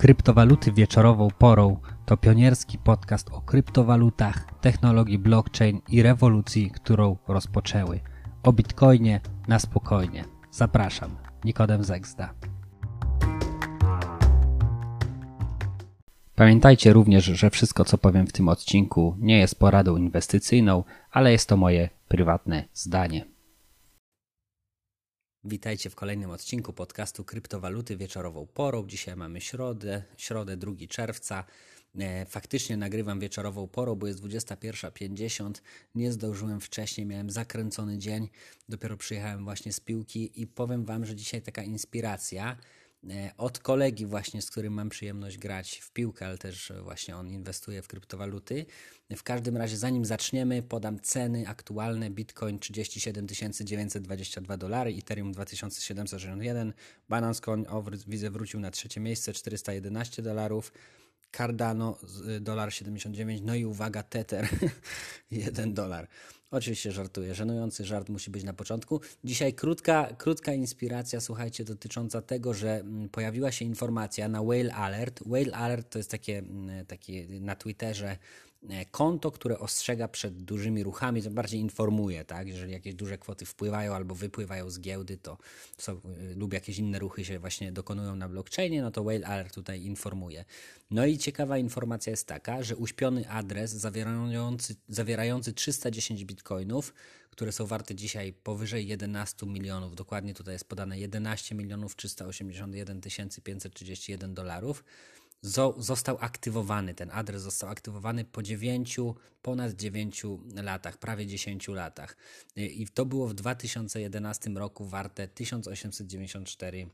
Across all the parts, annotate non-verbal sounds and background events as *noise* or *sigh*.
Kryptowaluty wieczorową porą to pionierski podcast o kryptowalutach, technologii blockchain i rewolucji, którą rozpoczęły. O bitcoinie na spokojnie. Zapraszam, Nikodem Zegzda. Pamiętajcie również, że wszystko co powiem w tym odcinku nie jest poradą inwestycyjną, ale jest to moje prywatne zdanie. Witajcie w kolejnym odcinku podcastu Kryptowaluty wieczorową porą. Dzisiaj mamy środę, środę 2 czerwca. E, faktycznie nagrywam wieczorową porą, bo jest 21.50. Nie zdążyłem wcześniej, miałem zakręcony dzień. Dopiero przyjechałem właśnie z piłki i powiem Wam, że dzisiaj taka inspiracja od kolegi właśnie, z którym mam przyjemność grać w piłkę, ale też właśnie on inwestuje w kryptowaluty. W każdym razie, zanim zaczniemy, podam ceny aktualne. Bitcoin 37 922 dolary, Ethereum 2761, Binance Coin widzę wrócił na trzecie miejsce 411 dolarów. Cardano dolar 79, no i uwaga Tether *laughs* 1 dolar. Oczywiście żartuję, żenujący żart musi być na początku. Dzisiaj krótka, krótka inspiracja, słuchajcie, dotycząca tego, że mm, pojawiła się informacja na Whale Alert. Whale Alert to jest takie, mm, takie na Twitterze konto, które ostrzega przed dużymi ruchami, to bardziej informuje, tak? Jeżeli jakieś duże kwoty wpływają albo wypływają z giełdy, to są, e, lub jakieś inne ruchy się właśnie dokonują na blockchainie, no to Whale Alert tutaj informuje. No i ciekawa informacja jest taka, że uśpiony adres zawierający, zawierający 310 bitcoinów, które są warte dzisiaj powyżej 11 milionów, dokładnie tutaj jest podane 11 milionów 381 531 dolarów, został aktywowany, ten adres został aktywowany po 9, ponad 9 latach, prawie 10 latach. I to było w 2011 roku warte 1894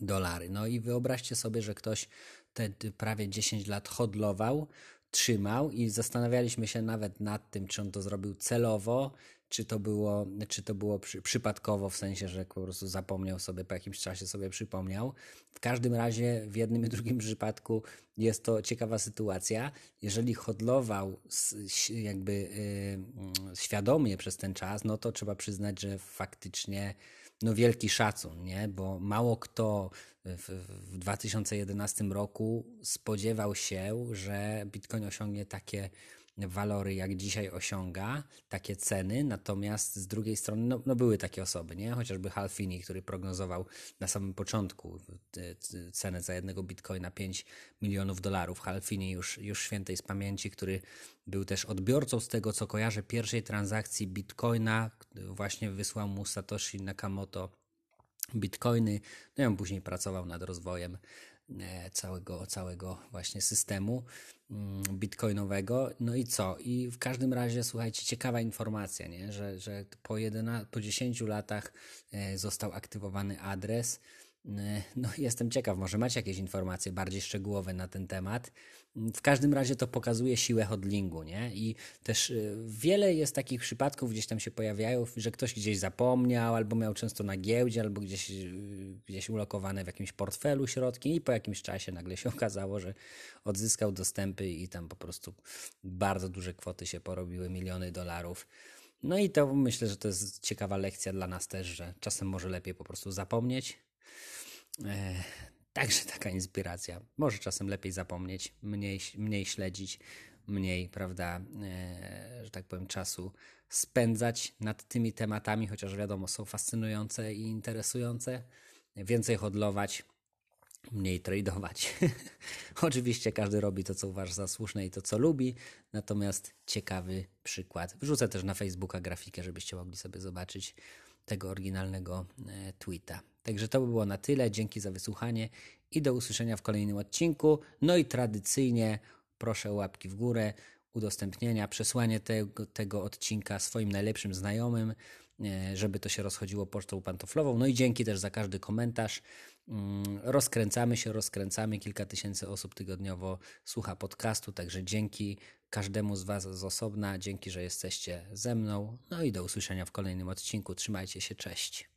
dolary. No i wyobraźcie sobie, że ktoś te prawie 10 lat hodlował, trzymał i zastanawialiśmy się nawet nad tym, czy on to zrobił celowo, czy to było, czy to było przy, przypadkowo, w sensie, że po prostu zapomniał sobie, po jakimś czasie sobie przypomniał. W każdym razie w jednym i drugim przypadku jest to ciekawa sytuacja. Jeżeli hodlował jakby yy, świadomie przez ten czas, no to trzeba przyznać, że faktycznie no wielki szacun, nie? bo mało kto w, w 2011 roku spodziewał się, że Bitcoin osiągnie takie walory, jak dzisiaj osiąga, takie ceny, natomiast z drugiej strony no, no były takie osoby, nie? chociażby Halfini, który prognozował na samym początku cenę za jednego bitcoina 5 milionów dolarów. Halfini już, już świętej z pamięci, który był też odbiorcą z tego, co kojarzę, pierwszej transakcji bitcoina, właśnie wysłał mu Satoshi Nakamoto bitcoiny, no i on później pracował nad rozwojem E, całego, całego właśnie systemu mm, bitcoinowego. No i co? I w każdym razie, słuchajcie, ciekawa informacja, nie? Że, że po, 11, po 10 latach e, został aktywowany adres. E, no, jestem ciekaw, może macie jakieś informacje bardziej szczegółowe na ten temat. W każdym razie to pokazuje siłę hodlingu, nie? I też y, wiele jest takich przypadków, gdzieś tam się pojawiają, że ktoś gdzieś zapomniał, albo miał często na giełdzie, albo gdzieś, y, gdzieś ulokowane w jakimś portfelu środki i po jakimś czasie nagle się *laughs* okazało, że odzyskał dostępy i tam po prostu bardzo duże kwoty się porobiły, miliony dolarów. No i to myślę, że to jest ciekawa lekcja dla nas też, że czasem może lepiej po prostu zapomnieć. Także taka inspiracja. Może czasem lepiej zapomnieć, mniej, mniej śledzić, mniej, prawda, e, że tak powiem, czasu spędzać nad tymi tematami, chociaż wiadomo, są fascynujące i interesujące. Więcej hodlować, mniej tradować. *laughs* Oczywiście każdy robi to, co uważa za słuszne i to, co lubi, natomiast ciekawy przykład. Wrzucę też na Facebooka grafikę, żebyście mogli sobie zobaczyć tego oryginalnego e, tweeta. Także to by było na tyle. Dzięki za wysłuchanie i do usłyszenia w kolejnym odcinku. No i tradycyjnie proszę o łapki w górę, udostępnienia, przesłanie tego, tego odcinka swoim najlepszym znajomym, e, żeby to się rozchodziło pocztą pantoflową. No i dzięki też za każdy komentarz. Mm, rozkręcamy się, rozkręcamy. Kilka tysięcy osób tygodniowo słucha podcastu, także dzięki każdemu z Was z osobna. Dzięki, że jesteście ze mną. No i do usłyszenia w kolejnym odcinku. Trzymajcie się, cześć.